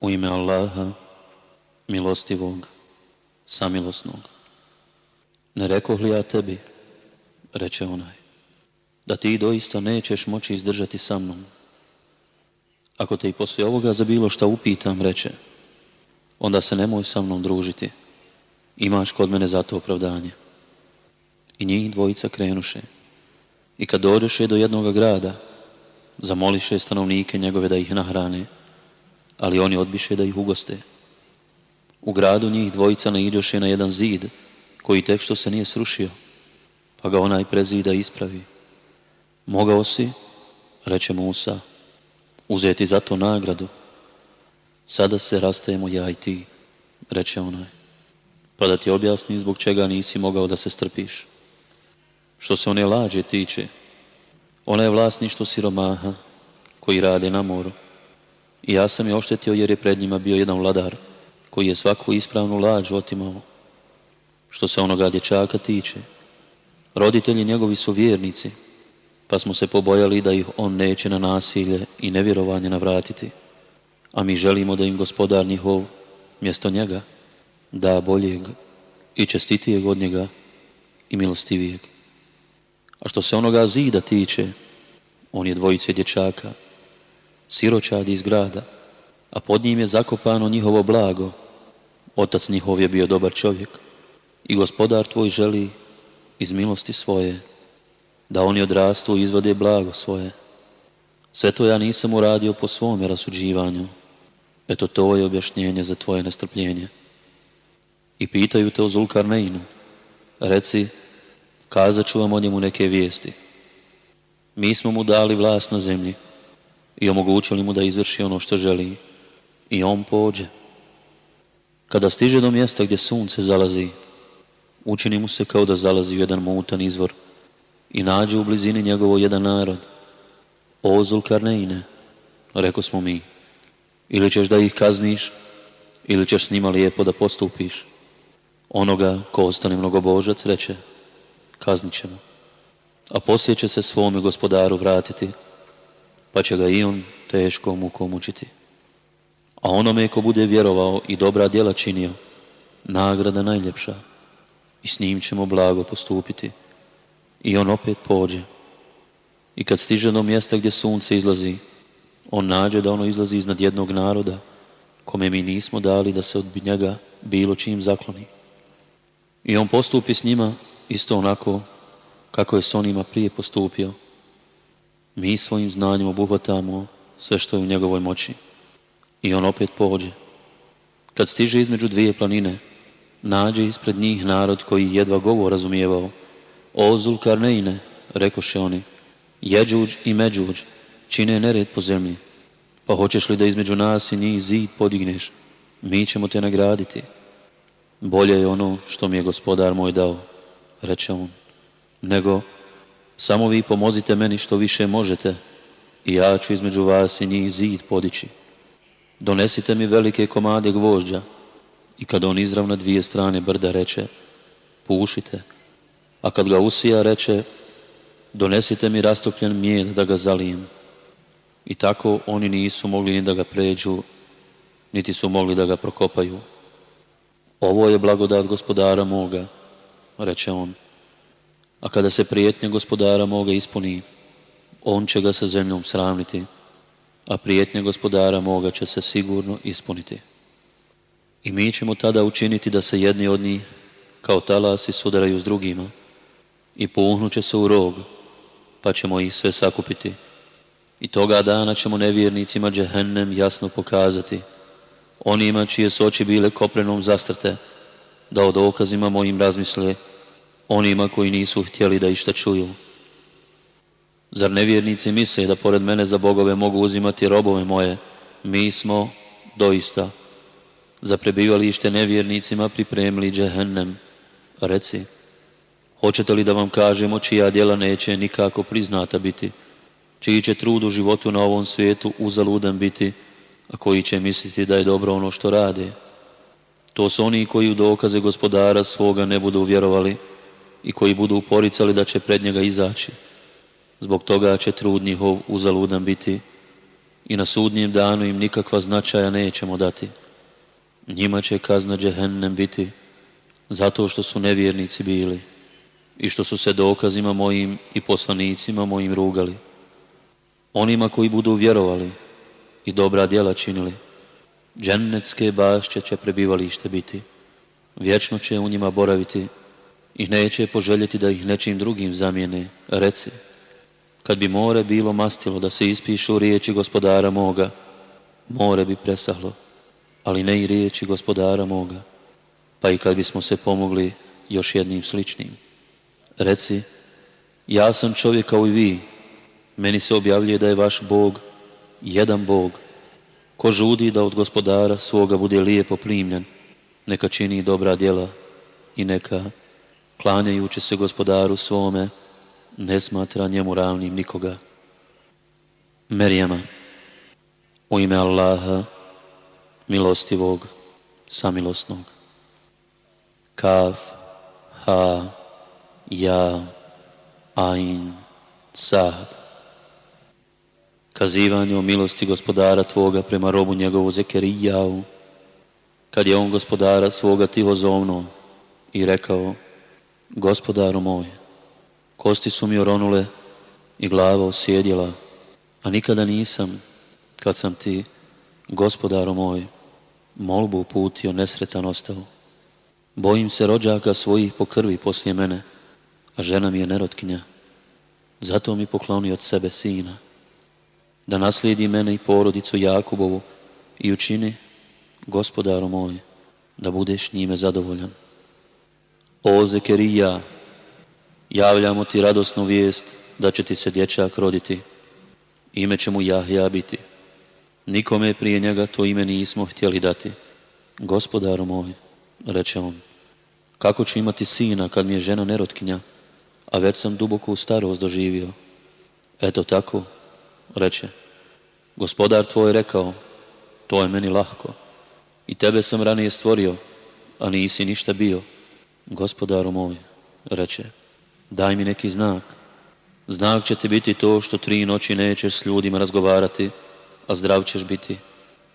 U ime Allaha, milostivog, samilosnog. Ne rekoh li ja tebi, reče onaj, da ti doista nećeš moći izdržati sa mnom. Ako te i poslije ovoga za bilo šta upitam, reče, onda se nemoj sa mnom družiti. Imaš kod mene za to opravdanje. I njih dvojica krenuše. I kad dođeše do jednog grada, zamoliše stanovnike njegove da ih nahrane, ali oni odbiše da ih ugoste. U gradu njih dvojica naidoše na jedan zid, koji tek što se nije srušio, pa ga onaj prezida ispravi. Mogao si, reče Musa, uzeti za to nagradu. Sada se rastajemo ja i ti, reče onaj, pa da ti objasni zbog čega nisi mogao da se strpiš. Što se one lađe tiče, ona je vlasništvo siromaha koji rade na moru i ja sam je oštetio jer je pred njima bio jedan vladar koji je svaku ispravnu lađu otimao. Što se onoga dječaka tiče, roditelji njegovi su vjernici, pa smo se pobojali da ih on neće na nasilje i nevjerovanje navratiti. A mi želimo da im gospodar njihov, mjesto njega, da boljeg i čestitijeg od njega i milostivijeg. A što se onoga zida tiče, on je dvojice dječaka, siročadi iz grada, a pod njim je zakopano njihovo blago. Otac njihov je bio dobar čovjek i gospodar tvoj želi iz milosti svoje da oni odrastu i izvode blago svoje. Sve to ja nisam uradio po svome rasuđivanju. Eto to je objašnjenje za tvoje nestrpljenje. I pitaju te o Zulkarneinu. Reci, kazat ću vam o njemu neke vijesti. Mi smo mu dali vlast na zemlji i omogućili mu da izvrši ono što želi. I on pođe. Kada stiže do mjesta gdje sunce zalazi, učini mu se kao da zalazi u jedan mutan izvor i nađe u blizini njegovo jedan narod. O Zulkarneine, reko smo mi, ili ćeš da ih kazniš, ili ćeš s njima lijepo da postupiš. Onoga ko ostane mnogobožac reče, kaznit ćemo, a poslije će se svome gospodaru vratiti, pa će ga i on teško mu komučiti. A onome ko bude vjerovao i dobra djela činio, nagrada najljepša i s njim ćemo blago postupiti. I on opet pođe. I kad stiže do mjesta gdje sunce izlazi, on nađe da ono izlazi iznad jednog naroda, kome mi nismo dali da se od njega bilo čim zakloni. I on postupi s njima isto onako kako je s onima prije postupio, mi svojim znanjem obuhvatamo sve što je u njegovoj moći. I on opet pođe. Kad stiže između dvije planine, nađe ispred njih narod koji jedva govor razumijevao. O Zulkarneine, rekoše oni, jeđuđ i međuđ, čine nered po zemlji. Pa hoćeš li da između nas i njih zid podigneš? Mi ćemo te nagraditi. Bolje je ono što mi je gospodar moj dao, reče on, nego samo vi pomozite meni što više možete i ja ću između vas i njih zid podići. Donesite mi velike komade gvožđa i kad on izravna dvije strane brda reče pušite, a kad ga usija reče donesite mi rastopljen mjed da ga zalijem. I tako oni nisu mogli ni da ga pređu, niti su mogli da ga prokopaju. Ovo je blagodat gospodara moga, reče on a kada se prijetnja gospodara moga ispuni, on će ga sa zemljom sravniti, a prijetnja gospodara moga će se sigurno ispuniti. I mi ćemo tada učiniti da se jedni od njih kao talasi sudaraju s drugima i će se u rog, pa ćemo ih sve sakupiti. I toga dana ćemo nevjernicima džehennem jasno pokazati, onima čije su oči bile koprenom zastrte, da o dokazima mojim razmisle onima koji nisu htjeli da išta čuju. Zar nevjernici misle da pored mene za bogove mogu uzimati robove moje? Mi smo doista za prebivalište nevjernicima pripremili džehennem. Reci, hoćete li da vam kažemo čija djela neće nikako priznata biti, čiji će trud u životu na ovom svijetu uzaludan biti, a koji će misliti da je dobro ono što rade? To su oni koji u dokaze gospodara svoga ne budu vjerovali, i koji budu uporicali da će pred njega izaći. Zbog toga će trud njihov uzaludan biti i na sudnjem danu im nikakva značaja nećemo dati. Njima će kazna džehennem biti zato što su nevjernici bili i što su se dokazima mojim i poslanicima mojim rugali. Onima koji budu vjerovali i dobra djela činili, džennetske bašće će prebivalište biti. Vječno će u njima boraviti i neće poželjeti da ih nečim drugim zamijene, reci. Kad bi more bilo mastilo da se ispišu riječi gospodara moga, more bi presahlo, ali ne i riječi gospodara moga, pa i kad bismo se pomogli još jednim sličnim. Reci, ja sam čovjek kao i vi, meni se objavljuje da je vaš Bog jedan Bog, ko žudi da od gospodara svoga bude lijepo primljen, neka čini dobra djela i neka klanjajući se gospodaru svome, ne smatra njemu ravnim nikoga. Merijama, u ime Allaha, milostivog, samilosnog. Kaf, ha, ja, ain, sad. Kazivanje o milosti gospodara Tvoga prema robu njegovu Zekerijavu, kad je on gospodara svoga tiho zovno i rekao, Gospodaru moj, kosti su mi oronule i glava osjedjela, a nikada nisam, kad sam ti, gospodaru moj, molbu uputio nesretan ostao. Bojim se rođaka svojih po krvi poslije mene, a žena mi je nerotkinja. Zato mi pokloni od sebe sina, da naslijedi mene i porodicu Jakubovu i učini, gospodaru moj, da budeš njime zadovoljan. O Zekerija, javljamo ti radosnu vijest da će ti se dječak roditi. Ime će mu Jahja biti. Nikome prije njega to ime nismo htjeli dati. Gospodaru moj, reče on, kako ću imati sina kad mi je žena nerotkinja, a već sam duboku starost doživio. Eto tako, reče, gospodar tvoj je rekao, to je meni lahko. I tebe sam ranije stvorio, a nisi ništa bio. Gospodaru moj, reče, daj mi neki znak. Znak će ti biti to što tri noći nećeš s ljudima razgovarati, a zdrav ćeš biti.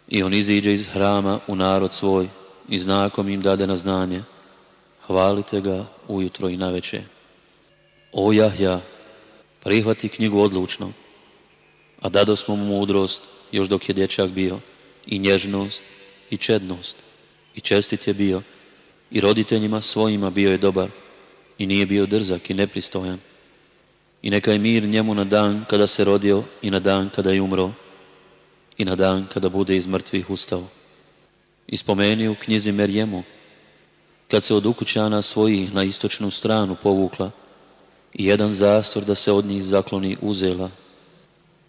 I on iziđe iz hrama u narod svoj i znakom im dade na znanje. Hvalite ga ujutro i naveče. O Jahja, prihvati knjigu odlučno, a dado smo mu mudrost još dok je dječak bio, i nježnost, i čednost, i čestit je bio, i roditeljima svojima bio je dobar i nije bio drzak i nepristojan. I neka je mir njemu na dan kada se rodio i na dan kada je umro i na dan kada bude iz mrtvih ustao. spomeni u knjizi Merjemu, kad se od ukućana svojih na istočnu stranu povukla i jedan zastor da se od njih zakloni uzela.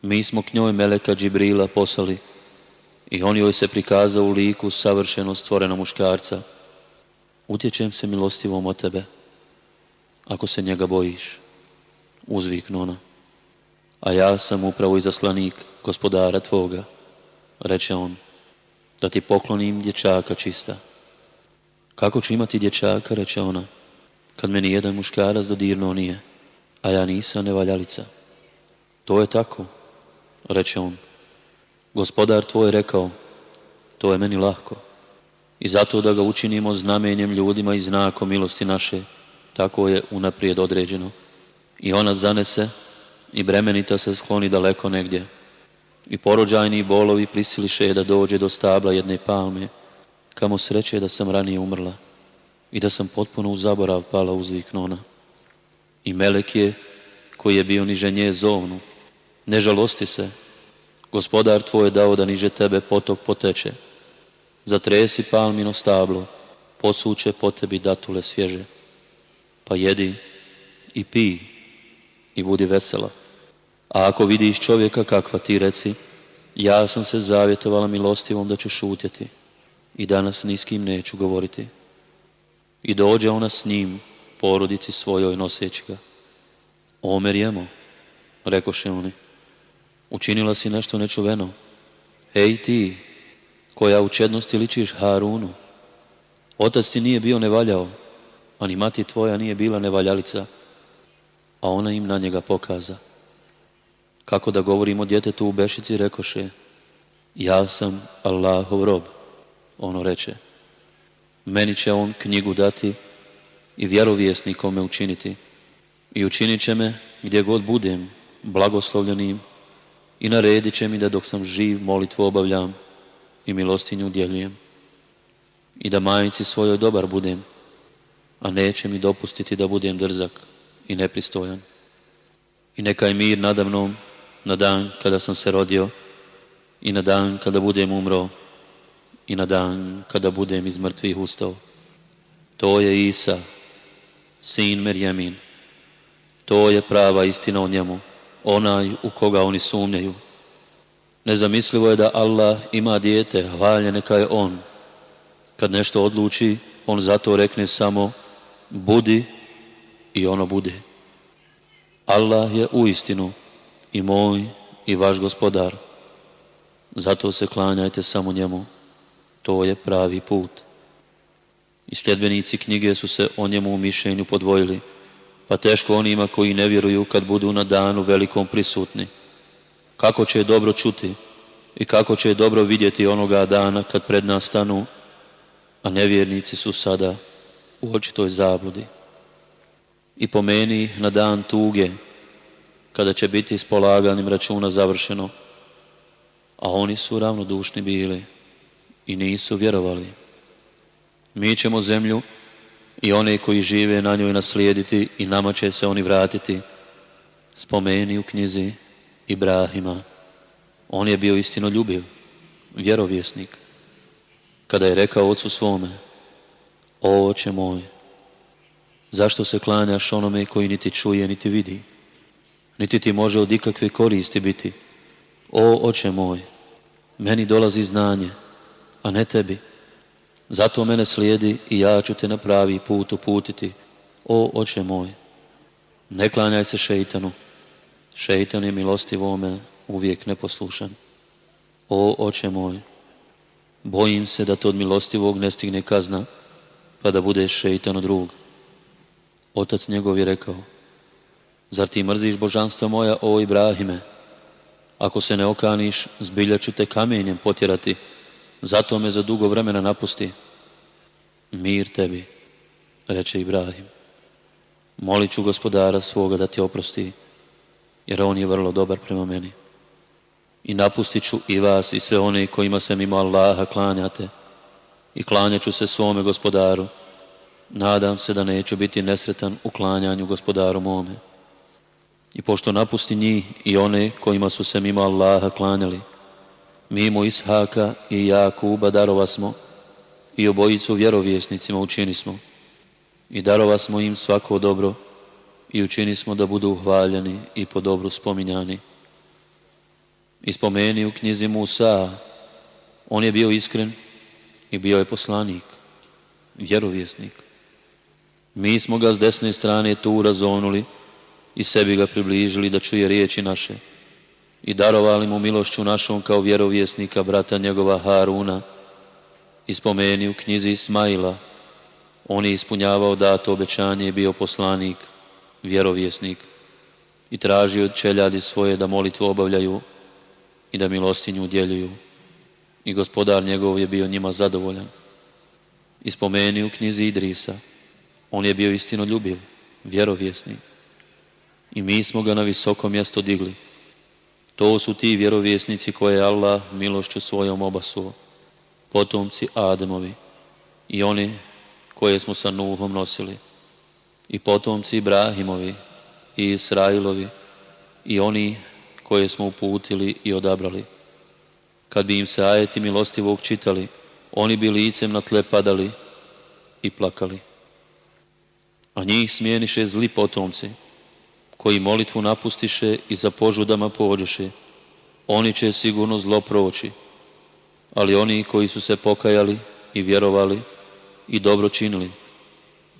Mi smo k njoj Meleka Džibrila poslali i on joj se prikazao u liku savršeno stvorena muškarca utječem se milostivom od tebe, ako se njega bojiš, uzviknu ona. A ja sam upravo izaslanik gospodara tvoga, reče on, da ti poklonim dječaka čista. Kako ću imati dječaka, reče ona, kad meni jedan muškarac dodirno nije, a ja nisam nevaljalica. To je tako, reče on. Gospodar tvoj rekao, to je meni lahko i zato da ga učinimo znamenjem ljudima i znakom milosti naše, tako je unaprijed određeno. I ona zanese i bremenita se skloni daleko negdje. I porođajni bolovi prisiliše je da dođe do stabla jedne palme, kamo sreće da sam ranije umrla i da sam potpuno u zaborav pala uzviknona. I Melek je, koji je bio niže nje, zovnu. Ne žalosti se, gospodar tvoj je dao da niže tebe potok poteče zatresi palmino stablo, posuće po tebi datule svježe, pa jedi i pi i budi vesela. A ako vidiš čovjeka kakva ti reci, ja sam se zavjetovala milostivom da ću šutjeti i danas ni s kim neću govoriti. I dođe ona s njim, porodici svojoj noseći ga. Omer jemo, rekoše oni, učinila si nešto nečuveno. Ej ti, koja u čednosti ličiš Harunu. Otac ti nije bio nevaljao, a ni mati tvoja nije bila nevaljalica, a ona im na njega pokaza. Kako da govorim o djetetu u Bešici rekoše, ja sam Allahov rob, ono reče. Meni će on knjigu dati i vjerovjesnikom me učiniti. I učinit će me gdje god budem blagoslovljenim i naredit će mi da dok sam živ molitvu obavljam i milostinju udjeljujem i da majici svojoj dobar budem, a neće mi dopustiti da budem drzak i nepristojan. I neka je mir nadamnom na dan kada sam se rodio i na dan kada budem umro i na dan kada budem iz mrtvih ustao. To je Isa, sin Merjemin. To je prava istina o njemu, onaj u koga oni sumnjaju. Nezamislivo je da Allah ima dijete, hvalje neka je On. Kad nešto odluči, On zato rekne samo budi i ono bude. Allah je uistinu i moj i vaš gospodar. Zato se klanjajte samo njemu. To je pravi put. I sljedbenici knjige su se o njemu u mišljenju podvojili, pa teško onima koji ne vjeruju kad budu na danu velikom prisutni kako će je dobro čuti i kako će je dobro vidjeti onoga dana kad pred nas stanu, a nevjernici su sada u očitoj zabludi. I pomeni ih na dan tuge, kada će biti s polaganim računa završeno, a oni su ravnodušni bili i nisu vjerovali. Mi ćemo zemlju i one koji žive na njoj naslijediti i nama će se oni vratiti. Spomeni u knjizi Ibrahima. On je bio istino ljubiv, vjerovjesnik. Kada je rekao ocu svome, o oče moj, zašto se klanjaš onome koji niti čuje, niti vidi, niti ti može od ikakve koristi biti. O oče moj, meni dolazi znanje, a ne tebi. Zato mene slijedi i ja ću te na pravi put uputiti. O oče moj, ne klanjaj se šeitanu, Šeitan je milostivome uvijek neposlušan. O, oče moj, bojim se da te od milostivog ne stigne kazna, pa da bude šeitan drug. Otac njegov je rekao, zar ti mrziš božanstvo moja, o Ibrahime? Ako se ne okaniš, zbilja ću te kamenjem potjerati, zato me za dugo vremena napusti. Mir tebi, reče Ibrahim. Molit ću gospodara svoga da ti oprosti jer on je vrlo dobar prema meni. I napustit ću i vas i sve one kojima se mimo Allaha klanjate i klanjaću se svome gospodaru. Nadam se da neću biti nesretan u klanjanju gospodaru mome. I pošto napusti njih i one kojima su se mimo Allaha klanjali, mimo Ishaka i Jakuba darova smo i obojicu vjerovjesnicima učini smo i darova smo im svako dobro i učini smo da budu uhvaljeni i po dobru spominjani. ispomeni u knjizi Musa, on je bio iskren i bio je poslanik, vjerovjesnik. Mi smo ga s desne strane tu razonuli i sebi ga približili da čuje riječi naše i darovali mu milošću našom kao vjerovjesnika brata njegova Haruna ispomeni u knjizi Ismaila, on je ispunjavao dato obećanje i bio poslanik vjerovjesnik i traži od čeljadi svoje da molitvu obavljaju i da milostinju udjeljuju. I gospodar njegov je bio njima zadovoljan. I spomeni u knjizi Idrisa, on je bio istino ljubiv, vjerovjesnik. I mi smo ga na visoko mjesto digli. To su ti vjerovjesnici koje je Allah milošću svojom obasuo, potomci Ademovi i oni koje smo sa Nuhom nosili i potomci Ibrahimovi i Israilovi i oni koje smo uputili i odabrali. Kad bi im se ajeti milostivog čitali, oni bi licem na tle padali i plakali. A njih smijeniše zli potomci, koji molitvu napustiše i za požudama pođeše. Oni će sigurno zlo proći, ali oni koji su se pokajali i vjerovali i dobro činili,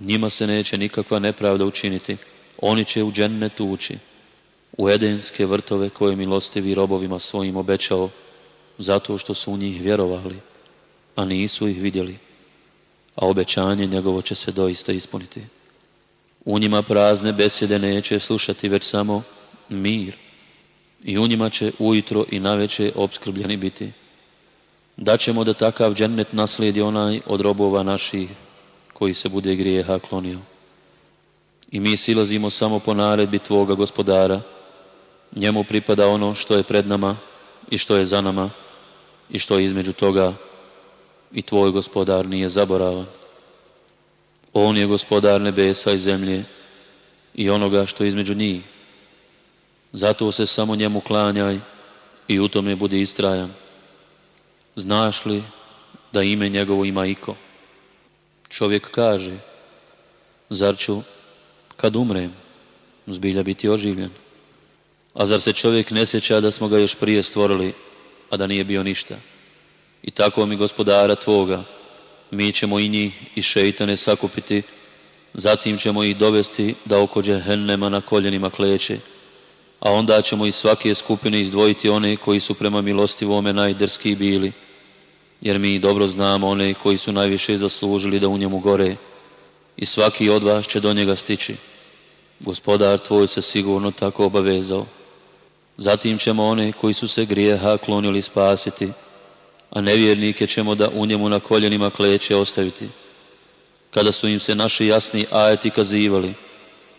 njima se neće nikakva nepravda učiniti. Oni će u džennetu ući, u edenske vrtove koje milostivi robovima svojim obećao, zato što su u njih vjerovali, a nisu ih vidjeli, a obećanje njegovo će se doista ispuniti. U njima prazne besjede neće slušati, već samo mir. I u njima će ujutro i naveče obskrbljeni biti. ćemo da takav džennet naslijedi onaj od robova naših, koji se bude grijeha klonio. I mi silazimo samo po naredbi Tvoga gospodara. Njemu pripada ono što je pred nama i što je za nama i što je između toga i Tvoj gospodar nije zaboravan. On je gospodar nebesa i zemlje i onoga što je između njih. Zato se samo njemu klanjaj i u tome budi istrajan. Znaš li da ime njegovo ima iko? Čovjek kaže, zar ću kad umrem zbilja biti oživljen? A zar se čovjek ne sjeća da smo ga još prije stvorili, a da nije bio ništa? I tako mi gospodara Tvoga, mi ćemo i njih i šeitane sakupiti, zatim ćemo ih dovesti da oko džehennema na koljenima kleće, a onda ćemo iz svake skupine izdvojiti one koji su prema milostivome najdrski bili, jer mi dobro znamo one koji su najviše zaslužili da u njemu gore i svaki od vas će do njega stići. Gospodar tvoj se sigurno tako obavezao. Zatim ćemo one koji su se grijeha klonili spasiti, a nevjernike ćemo da u njemu na koljenima kleće ostaviti. Kada su im se naši jasni ajeti kazivali,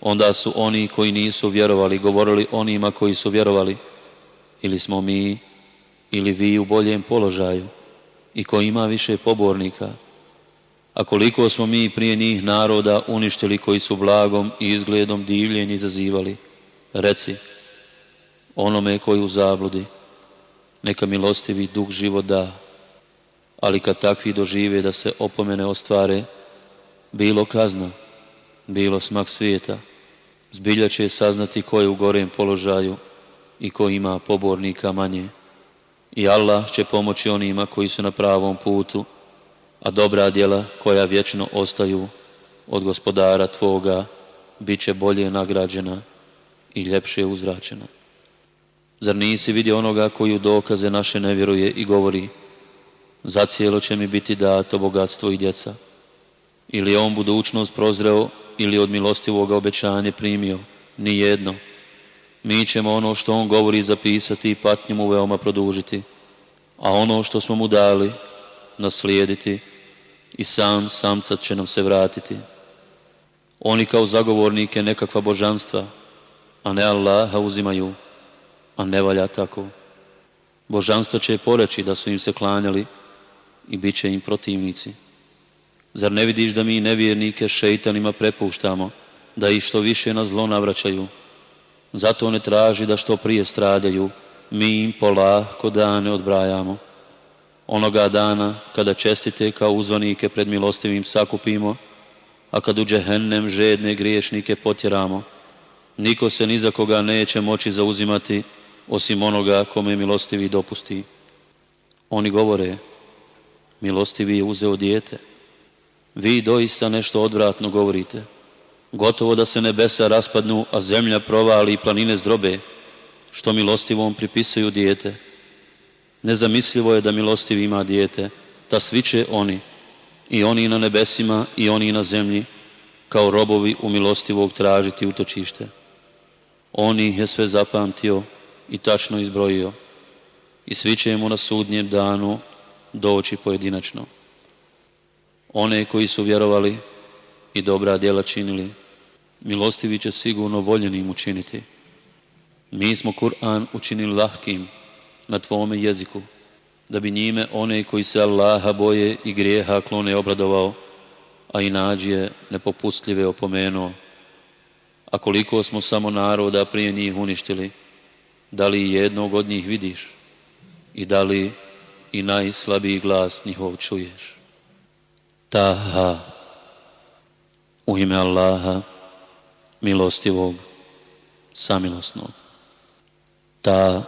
onda su oni koji nisu vjerovali govorili onima koji su vjerovali, ili smo mi, ili vi u boljem položaju i ko ima više pobornika. A koliko smo mi prije njih naroda uništili koji su blagom i izgledom divljenje izazivali. Reci, onome koji u zabludi, neka milostivi dug život da, ali kad takvi dožive da se opomene ostvare, bilo kazna, bilo smak svijeta, zbilja će saznati ko je u gorem položaju i ko ima pobornika manje i Allah će pomoći onima koji su na pravom putu, a dobra djela koja vječno ostaju od gospodara Tvoga bit će bolje nagrađena i ljepše uzračena. Zar nisi vidio onoga koji u dokaze naše ne vjeruje i govori za cijelo će mi biti dato bogatstvo i djeca. Ili je on budućnost prozreo ili od milostivoga obećanje primio, ni jedno. Mi ćemo ono što on govori zapisati i patnju mu veoma produžiti a ono što smo mu dali naslijediti i sam samcat će nam se vratiti. Oni kao zagovornike nekakva božanstva, a ne Allaha uzimaju, a ne valja tako. Božanstva će poreći da su im se klanjali i bit će im protivnici. Zar ne vidiš da mi nevjernike šeitanima prepuštamo, da ih što više na zlo navraćaju? Zato ne traži da što prije stradaju, mi im polako dane odbrajamo. Onoga dana kada čestite kao uzvanike pred milostivim sakupimo, a kad u džehennem žedne griješnike potjeramo, niko se ni za koga neće moći zauzimati osim onoga kome milostivi dopusti. Oni govore, milostivi je uzeo dijete. Vi doista nešto odvratno govorite. Gotovo da se nebesa raspadnu, a zemlja provali i planine zdrobe, što milostivom pripisuju dijete. Nezamislivo je da milostiv ima dijete, ta svi će oni, i oni na nebesima i oni na zemlji, kao robovi u milostivog tražiti utočište. On ih je sve zapamtio i tačno izbrojio i svi će mu na sudnjem danu doći pojedinačno. One koji su vjerovali i dobra djela činili, milostivi će sigurno voljenim učiniti. Mi smo Kur'an učinili lahkim na tvome jeziku, da bi njime one koji se Allaha boje i grijeha klone obradovao, a i nađe nepopustljive opomenuo. A koliko smo samo naroda prije njih uništili, da li jednog od njih vidiš i da li i najslabiji glas njihov čuješ. Taha, u ime Allaha, milostivog, samilosnog ta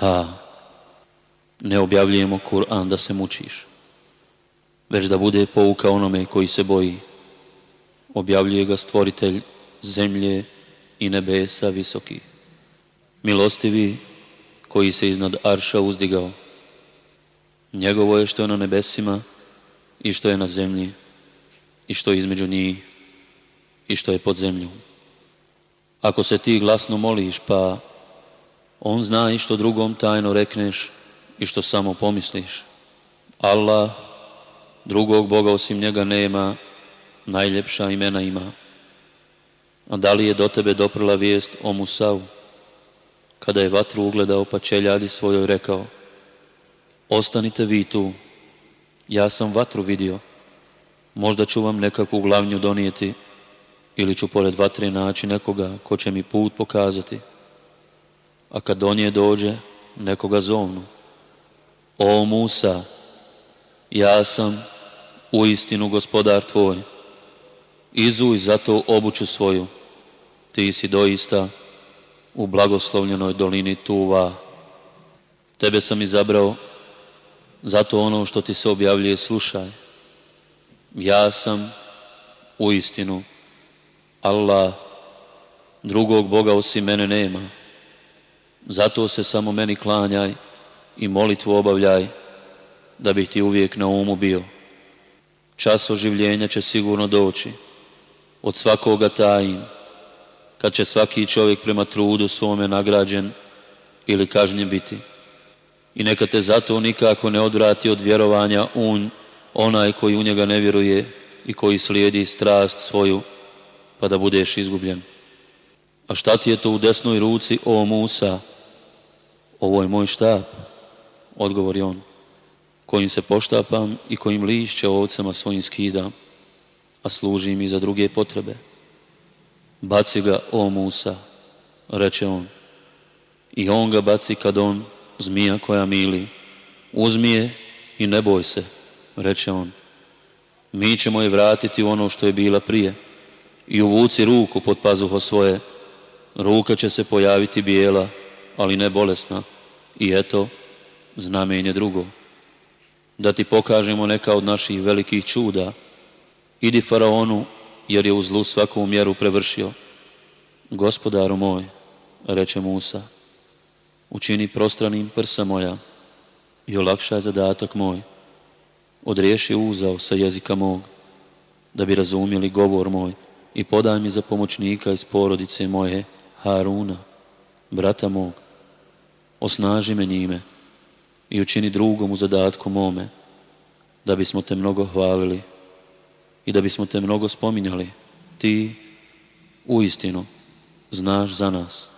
ha. Ne objavljujemo Kur'an da se mučiš, već da bude pouka onome koji se boji. Objavljuje ga stvoritelj zemlje i nebesa visoki. Milostivi koji se iznad Arša uzdigao. Njegovo je što je na nebesima i što je na zemlji i što je između njih i što je pod zemljom. Ako se ti glasno moliš pa on zna i što drugom tajno rekneš i što samo pomisliš. Allah, drugog Boga osim njega nema, najljepša imena ima. A da li je do tebe doprla vijest o Musavu, kada je vatru ugledao pa čeljadi svojoj rekao, ostanite vi tu, ja sam vatru vidio, možda ću vam nekakvu glavnju donijeti ili ću pored vatre naći nekoga ko će mi put pokazati a kad do nje dođe, nekoga zovnu. O Musa, ja sam u istinu gospodar tvoj. Izuj zato obuću svoju. Ti si doista u blagoslovljenoj dolini Tuva. Tebe sam izabrao, zato ono što ti se objavljuje slušaj. Ja sam u istinu Allah, drugog Boga osim mene nema zato se samo meni klanjaj i molitvu obavljaj, da bih ti uvijek na umu bio. Čas oživljenja će sigurno doći, od svakoga tajim, kad će svaki čovjek prema trudu svome nagrađen ili kažnjen biti. I neka te zato nikako ne odvrati od vjerovanja un, onaj koji u njega ne vjeruje i koji slijedi strast svoju, pa da budeš izgubljen. A šta ti je to u desnoj ruci, o Musa, ovo je moj odgovor je on, kojim se poštapam i kojim lišće ovcama svojim skidam, a služi i za druge potrebe. Baci ga, o Musa, reče on. I on ga baci kad on, zmija koja mili. Uzmi je i ne boj se, reče on. Mi ćemo je vratiti u ono što je bila prije. I uvuci ruku pod pazuho svoje. Ruka će se pojaviti bijela, ali ne bolesna. I eto, znamenje drugo. Da ti pokažemo neka od naših velikih čuda. Idi faraonu, jer je u zlu svaku mjeru prevršio. Gospodaru moj, reče Musa, učini prostranim prsa moja i olakšaj zadatak moj. Odriješi uzao sa jezika mog, da bi razumjeli govor moj i podaj mi za pomoćnika iz porodice moje, Haruna, brata mog, osnaži me njime i učini drugom u zadatku mome, da bismo te mnogo hvalili i da bismo te mnogo spominjali. Ti u istinu znaš za nas.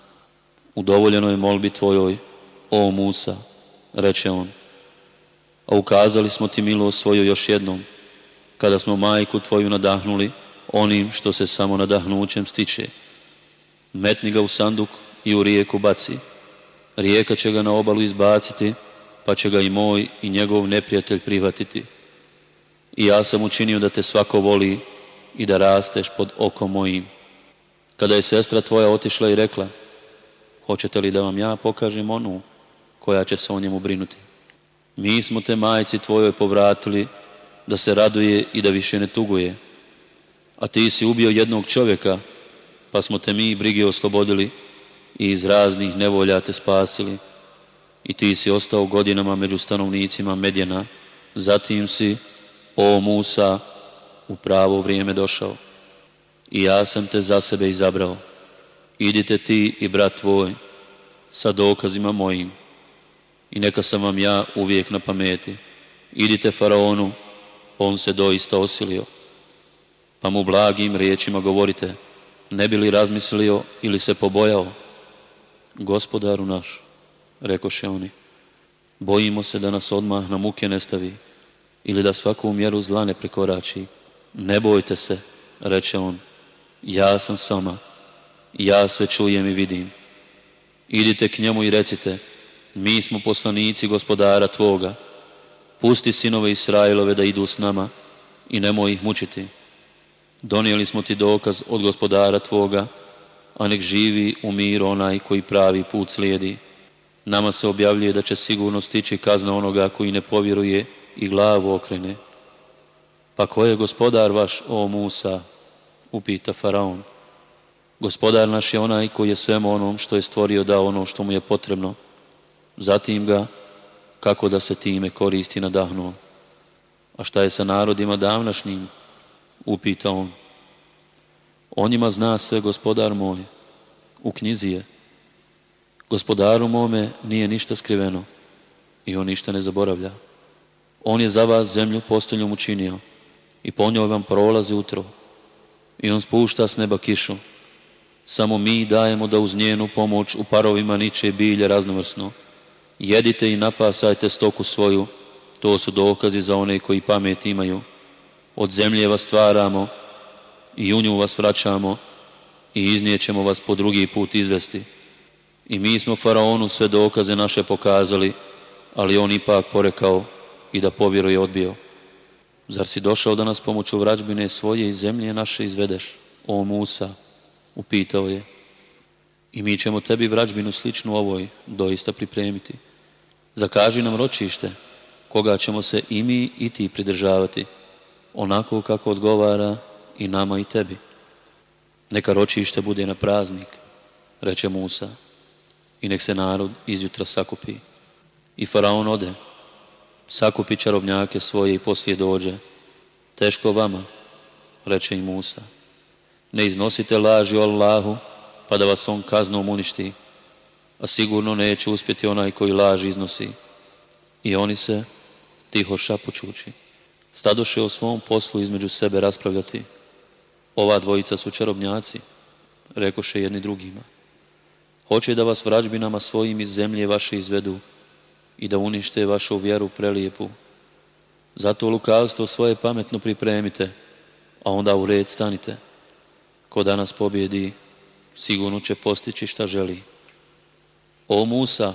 Udovoljeno je molbi tvojoj, o Musa, reče on. A ukazali smo ti milost svoju još jednom, kada smo majku tvoju nadahnuli onim što se samo nadahnućem stiče. Metni ga u sanduk i u rijeku baci rijeka će ga na obalu izbaciti, pa će ga i moj i njegov neprijatelj prihvatiti. I ja sam učinio da te svako voli i da rasteš pod oko mojim. Kada je sestra tvoja otišla i rekla, hoćete li da vam ja pokažem onu koja će se o njemu brinuti? Mi smo te majici tvojoj povratili da se raduje i da više ne tuguje. A ti si ubio jednog čovjeka, pa smo te mi brige oslobodili i iz raznih nevolja te spasili i ti si ostao godinama među stanovnicima Medjena. Zatim si, o Musa, u pravo vrijeme došao i ja sam te za sebe izabrao. Idite ti i brat tvoj sa dokazima mojim i neka sam vam ja uvijek na pameti. Idite faraonu, on se doista osilio. Pa mu blagim riječima govorite, ne bi li razmislio ili se pobojao, gospodaru naš, rekoše oni, bojimo se da nas odmah na muke ne stavi ili da svaku mjeru zla ne prekorači. Ne bojte se, reče on, ja sam s vama, ja sve čujem i vidim. Idite k njemu i recite, mi smo poslanici gospodara Tvoga, pusti sinove Israilove da idu s nama i nemoj ih mučiti. Donijeli smo ti dokaz od gospodara Tvoga, a nek živi u miru onaj koji pravi put slijedi. Nama se objavljuje da će sigurno stići kazna onoga koji ne povjeruje i glavu okrene. Pa ko je gospodar vaš, o Musa? upita Faraon. Gospodar naš je onaj koji je svemu onom što je stvorio dao ono što mu je potrebno. Zatim ga, kako da se time koristi nadahnuo. A šta je sa narodima davnašnjim? Upita on. O njima zna sve gospodar moj, u knjizi je. Gospodaru mome nije ništa skriveno i on ništa ne zaboravlja. On je za vas zemlju postoljom učinio i po njoj vam prolazi utro. I on spušta s neba kišu. Samo mi dajemo da uz njenu pomoć u parovima niče bilje raznovrsno. Jedite i napasajte stoku svoju, to su dokazi za one koji pamet imaju. Od zemlje vas stvaramo, i u nju vas vraćamo i ćemo vas po drugi put izvesti. I mi smo Faraonu sve dokaze naše pokazali, ali on ipak porekao i da povjeruje odbio. Zar si došao da nas pomoću vrađbine svoje iz zemlje naše izvedeš, o Musa? Upitao je. I mi ćemo tebi vrađbinu sličnu ovoj doista pripremiti. Zakaži nam ročište, koga ćemo se i mi i ti pridržavati, onako kako odgovara i nama i tebi. Neka ročište bude na praznik, reče Musa, i nek se narod izjutra sakupi. I faraon ode, sakupi čarobnjake svoje i poslije dođe. Teško vama, reče i Musa. Ne iznosite laži o Allahu, pa da vas on kaznom uništi, a sigurno neće uspjeti onaj koji laž iznosi. I oni se, tiho šapučući, stadoše o svom poslu između sebe raspravljati. Ova dvojica su čarobnjaci, rekoše jedni drugima. Hoće da vas vrađbinama svojim iz zemlje vaše izvedu i da unište vašu vjeru prelijepu. Zato lukavstvo svoje pametno pripremite, a onda u red stanite. Ko danas pobjedi, sigurno će postići šta želi. O Musa,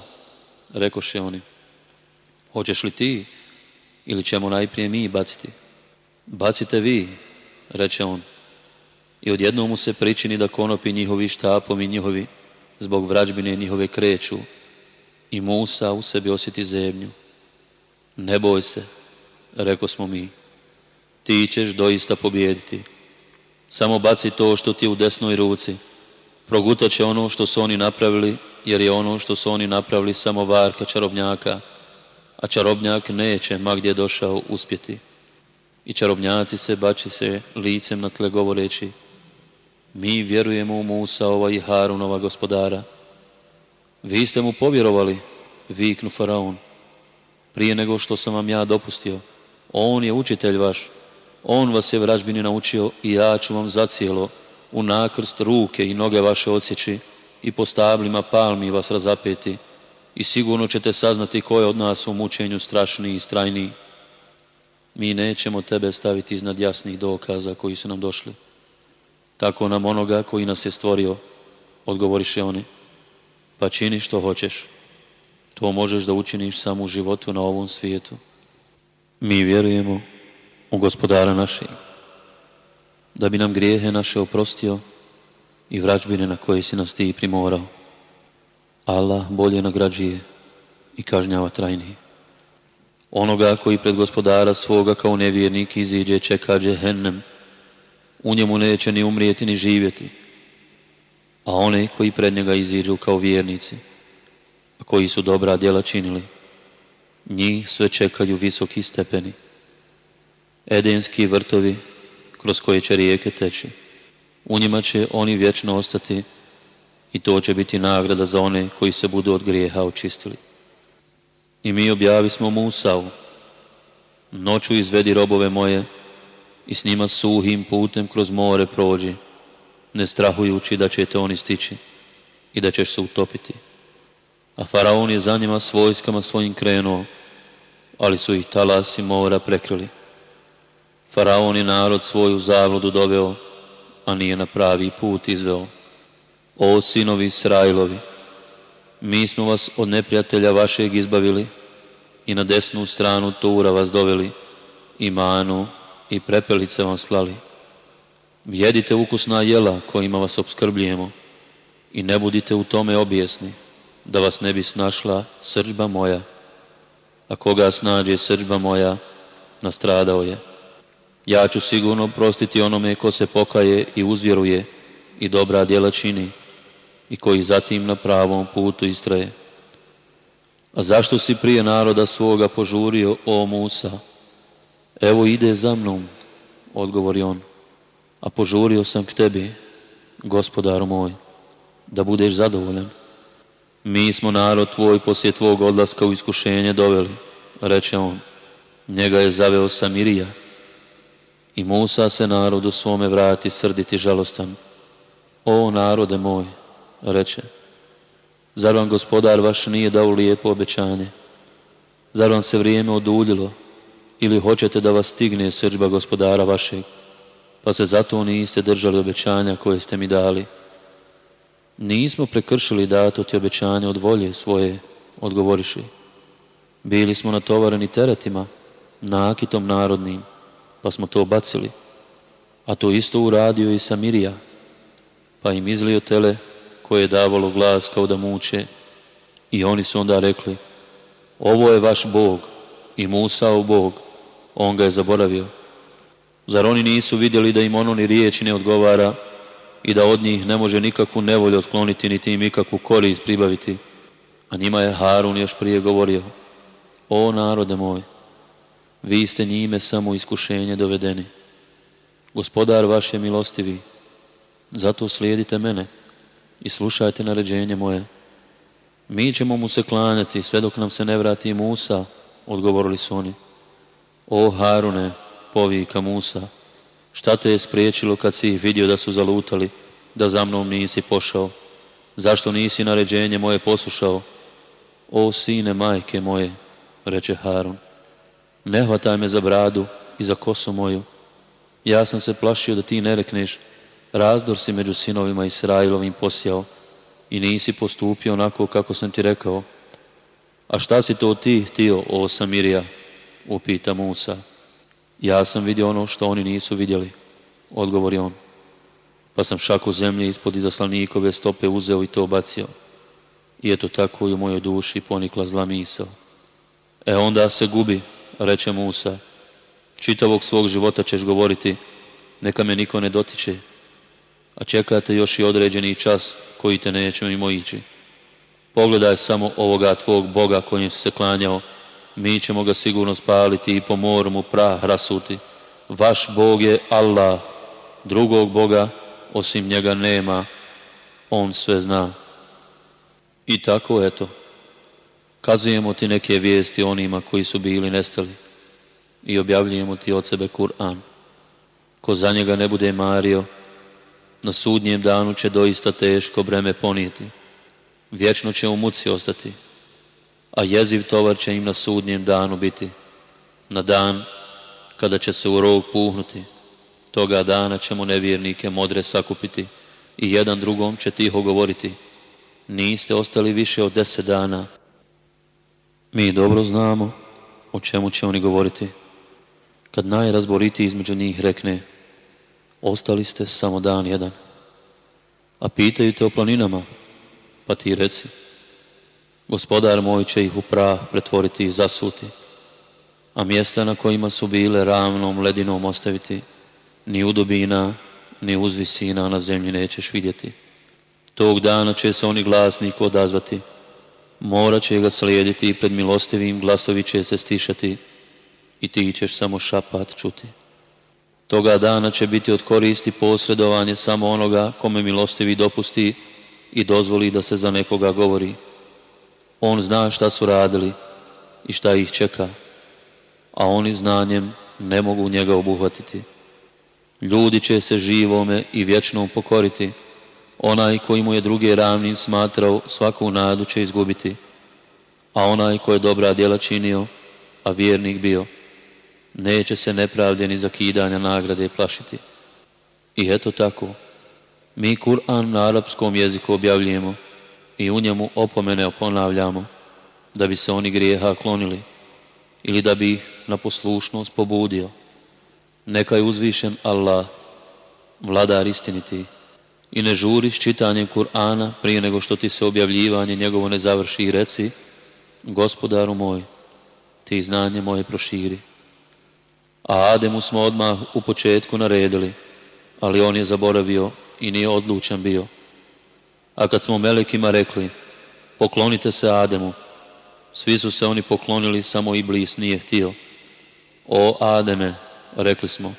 rekoše oni, hoćeš li ti ili ćemo najprije mi baciti? Bacite vi, reče on. I odjednom mu se pričini da konopi njihovi štapom i njihovi zbog vrađbine njihove kreću. I Musa u sebi osjeti zemlju. Ne boj se, reko smo mi. Ti ćeš doista pobijediti. Samo baci to što ti je u desnoj ruci. Progutat će ono što su oni napravili, jer je ono što su oni napravili samo varka čarobnjaka, a čarobnjak neće, ma gdje došao, uspjeti. I čarobnjaci se bači se licem na tle govoreći, mi vjerujemo u Musaova i Harunova gospodara. Vi ste mu povjerovali, viknu Faraon. Prije nego što sam vam ja dopustio, on je učitelj vaš. On vas je vražbini naučio i ja ću vam zacijelo u nakrst ruke i noge vaše odsjeći i po stablima palmi vas razapeti i sigurno ćete saznati ko je od nas u mučenju strašniji i strajniji. Mi nećemo tebe staviti iznad jasnih dokaza koji su nam došli tako nam onoga koji nas je stvorio, odgovoriše oni, pa čini što hoćeš. To možeš da učiniš samo u životu na ovom svijetu. Mi vjerujemo u gospodara našeg, da bi nam grijehe naše oprostio i vraćbine na koje si nas ti primorao. Allah bolje nagrađuje i kažnjava trajnije. Onoga koji pred gospodara svoga kao nevjernik iziđe čeka džehennem, u njemu neće ni umrijeti ni živjeti. A one koji pred njega iziđu kao vjernici, a koji su dobra djela činili, njih sve čekaju visoki stepeni. Edenski vrtovi kroz koje će rijeke teći. U njima će oni vječno ostati i to će biti nagrada za one koji se budu od grijeha očistili. I mi objavismo smo Musavu, noću izvedi robove moje, i s njima suhim putem kroz more prođi, ne strahujući da će te oni stići i da ćeš se utopiti. A faraon je za njima s vojskama svojim krenuo, ali su ih talasi mora prekrili. Faraon je narod svoju zavlodu doveo, a nije na pravi put izveo. O sinovi Israilovi, mi smo vas od neprijatelja vašeg izbavili i na desnu stranu Tura vas doveli, imanu i prepelice vam slali. Jedite ukusna jela kojima vas obskrbljujemo i ne budite u tome objesni da vas ne bi snašla srđba moja. A koga snađe srđba moja, nastradao je. Ja ću sigurno prostiti onome ko se pokaje i uzvjeruje i dobra djela čini i koji zatim na pravom putu istraje. A zašto si prije naroda svoga požurio, o Musa, Evo ide za mnom, odgovori on, a požurio sam k tebi, gospodaru moj, da budeš zadovoljan. Mi smo narod tvoj poslije tvog odlaska u iskušenje doveli, reče on. Njega je zaveo Samirija. I Musa se narodu svome vrati srditi žalostan. O narode moj, reče, zar vam gospodar vaš nije dao lijepo obećanje? Zar vam se vrijeme oduljilo ili hoćete da vas stigne srđba gospodara vašeg, pa se zato niste držali obećanja koje ste mi dali. Nismo prekršili dato ti obećanje od volje svoje, odgovoriši. Bili smo natovareni teretima, nakitom narodnim, pa smo to bacili. A to isto uradio i Samirija, pa im izlio tele koje je davalo glas kao da muče. I oni su onda rekli, ovo je vaš Bog i Musao Bog on ga je zaboravio. Zar oni nisu vidjeli da im ono ni riječi ne odgovara i da od njih ne može nikakvu nevolju otkloniti niti im ikakvu korist pribaviti? A njima je Harun još prije govorio, o narode moj, vi ste njime samo iskušenje dovedeni. Gospodar vaš je milostivi, zato slijedite mene i slušajte naređenje moje. Mi ćemo mu se klanjati sve dok nam se ne vrati Musa, odgovorili su oni. O Harune, povika Musa, šta te je spriječilo kad si ih vidio da su zalutali, da za mnom nisi pošao? Zašto nisi naređenje moje poslušao? O sine majke moje, reče Harun, ne hvataj me za bradu i za kosu moju. Ja sam se plašio da ti ne rekneš, razdor si među sinovima Israilovim posjao i nisi postupio onako kako sam ti rekao. A šta si to ti htio, o Samirija? upita Musa. Ja sam vidio ono što oni nisu vidjeli, odgovori on. Pa sam šaku zemlje ispod izaslanikove stope uzeo i to bacio. I eto tako i u mojoj duši ponikla zla misao. E onda se gubi, reče Musa. Čitavog svog života ćeš govoriti, neka me niko ne dotiče. A čekate još i određeni čas koji te neće mimo ići. Pogledaj samo ovoga tvog Boga kojim si se klanjao mi ćemo ga sigurno spaliti i po moru mu prah rasuti. Vaš Bog je Allah, drugog Boga osim njega nema, On sve zna. I tako eto, kazujemo ti neke vijesti onima koji su bili nestali i objavljujemo ti od sebe Kur'an. Ko za njega ne bude mario, na sudnjem danu će doista teško breme ponijeti. Vječno će u muci ostati a jeziv tovar će im na sudnjem danu biti, na dan kada će se u rog puhnuti. Toga dana ćemo nevjernike modre sakupiti i jedan drugom će tiho govoriti. Niste ostali više od deset dana. Mi dobro znamo o čemu će oni govoriti. Kad najrazboriti između njih rekne ostali ste samo dan jedan. A pitaju te o planinama, pa ti reci Gospodar moj će ih u prah pretvoriti i zasuti, a mjesta na kojima su bile ravnom ledinom ostaviti, ni udobina, ni uzvisina na zemlji nećeš vidjeti. Tog dana će se oni glasnik odazvati, mora će ga slijediti i pred milostivim glasovi će se stišati i ti ćeš samo šapat čuti. Toga dana će biti od koristi posredovanje samo onoga kome milostivi dopusti i dozvoli da se za nekoga govori. On zna šta su radili i šta ih čeka, a oni znanjem ne mogu njega obuhvatiti. Ljudi će se živome i vječnom pokoriti. Onaj koji mu je druge ravnim smatrao, svaku nadu će izgubiti. A onaj koji je dobra djela činio, a vjernik bio, neće se nepravde ni zakidanja nagrade plašiti. I eto tako, mi Kur'an na arapskom jeziku objavljujemo, i u njemu opomene oponavljamo da bi se oni grijeha klonili ili da bi ih na poslušnost pobudio. Neka je uzvišen Allah, vladar istiniti, i ne žuri s čitanjem Kur'ana prije nego što ti se objavljivanje njegovo ne završi i reci Gospodaru moj, ti znanje moje proširi. A Ademu smo odmah u početku naredili, ali on je zaboravio i nije odlučan bio. A kad smo melekima rekli, poklonite se Ademu, svi su se oni poklonili, samo i blis nije htio. O Ademe, rekli smo,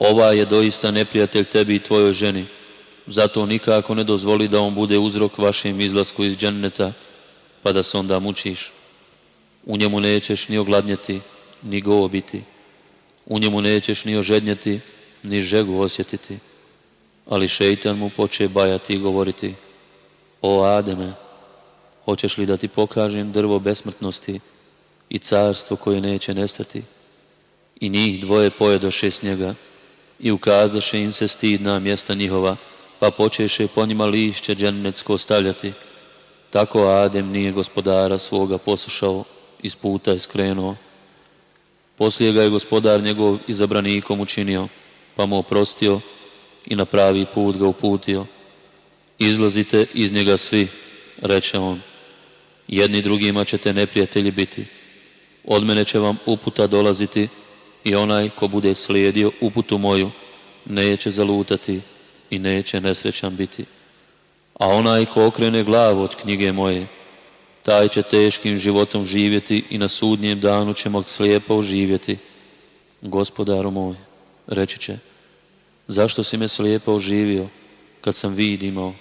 ova je doista neprijatelj tebi i tvojoj ženi, zato nikako ne dozvoli da on bude uzrok vašem izlasku iz dženneta, pa da se onda mučiš. U njemu nećeš ni ogladnjeti, ni gobiti. U njemu nećeš ni ožednjeti, ni žegu osjetiti. Ali šeitan mu poče bajati i govoriti – o Ademe, hoćeš li da ti pokažem drvo besmrtnosti i carstvo koje neće nestati? I njih dvoje pojedoše s njega i ukazaše im se stidna mjesta njihova, pa počeše po njima lišće džennetsko ostavljati. Tako Adem nije gospodara svoga poslušao, iz puta je skrenuo. Poslije ga je gospodar njegov izabranikom učinio, pa mu oprostio i na pravi put ga uputio izlazite iz njega svi, reče on. Jedni drugima ćete neprijatelji biti. Od mene će vam uputa dolaziti i onaj ko bude slijedio uputu moju, neće zalutati i neće nesrećan biti. A onaj ko okrene glavu od knjige moje, taj će teškim životom živjeti i na sudnjem danu mog slijepo živjeti. Gospodaru moj, reći će, zašto si me slijepo oživio? kad sam vidimo,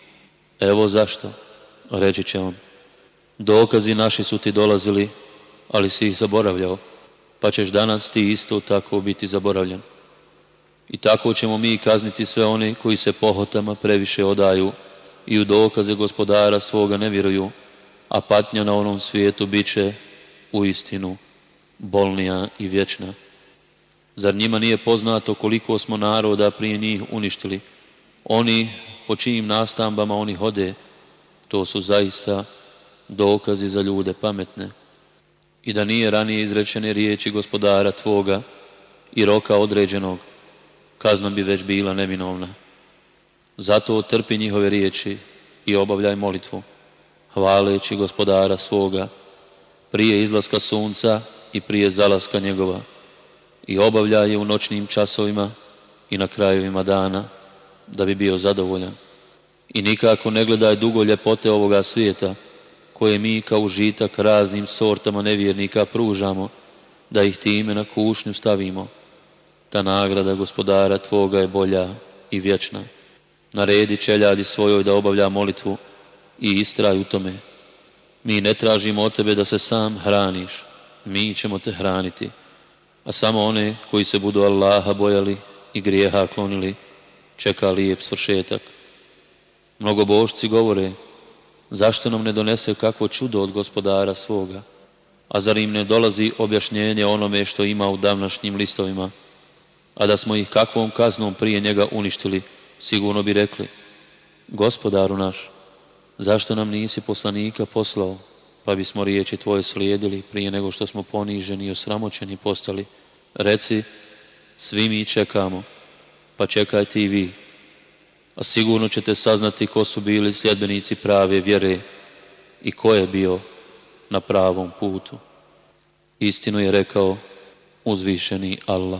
evo zašto, reći će on. Dokazi naši su ti dolazili, ali si ih zaboravljao, pa ćeš danas ti isto tako biti zaboravljen. I tako ćemo mi kazniti sve oni koji se pohotama previše odaju i u dokaze gospodara svoga ne vjeruju, a patnja na onom svijetu bit će u istinu bolnija i vječna. Zar njima nije poznato koliko smo naroda prije njih uništili? Oni po čijim nastambama oni hode, to su zaista dokazi za ljude pametne. I da nije ranije izrečene riječi gospodara tvoga i roka određenog, kazna bi već bila neminovna. Zato trpi njihove riječi i obavljaj molitvu, hvaleći gospodara svoga prije izlaska sunca i prije zalaska njegova i obavlja je u noćnim časovima i na krajevima dana da bi bio zadovoljan. I nikako ne gledaj dugo ljepote ovoga svijeta, koje mi kao užitak raznim sortama nevjernika pružamo, da ih time na kušnju stavimo. Ta nagrada gospodara Tvoga je bolja i vječna. Naredi čeljadi svojoj da obavlja molitvu i istraj u tome. Mi ne tražimo od Tebe da se sam hraniš, mi ćemo Te hraniti. A samo one koji se budu Allaha bojali i grijeha klonili, čeka lijep svršetak. Mnogobošci govore, zašto nam ne donese kakvo čudo od gospodara svoga? A zar im ne dolazi objašnjenje onome što ima u davnašnjim listovima? A da smo ih kakvom kaznom prije njega uništili, sigurno bi rekli, gospodaru naš, zašto nam nisi poslanika poslao, pa bismo riječi tvoje slijedili prije nego što smo poniženi i osramoćeni postali? Reci, svi mi čekamo, pa čekajte i vi. A sigurno ćete saznati ko su bili sljedbenici prave vjere i ko je bio na pravom putu. Istinu je rekao uzvišeni Allah.